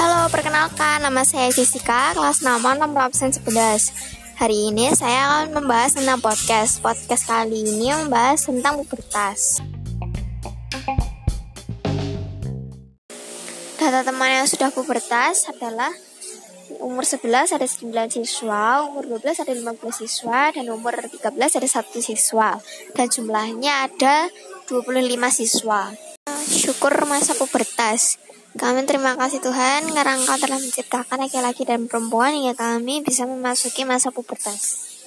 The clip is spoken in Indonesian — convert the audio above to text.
Halo, perkenalkan nama saya Jessica, kelas nama nomor absen 11. Hari ini saya akan membahas tentang podcast. Podcast kali ini membahas tentang pubertas. Data teman yang sudah pubertas adalah umur 11 ada 9 siswa, umur 12 ada 15 siswa, dan umur 13 ada 1 siswa. Dan jumlahnya ada 25 siswa. Syukur masa pubertas. Kami terima kasih Tuhan karena Engkau telah menciptakan laki-laki dan perempuan hingga kami bisa memasuki masa pubertas.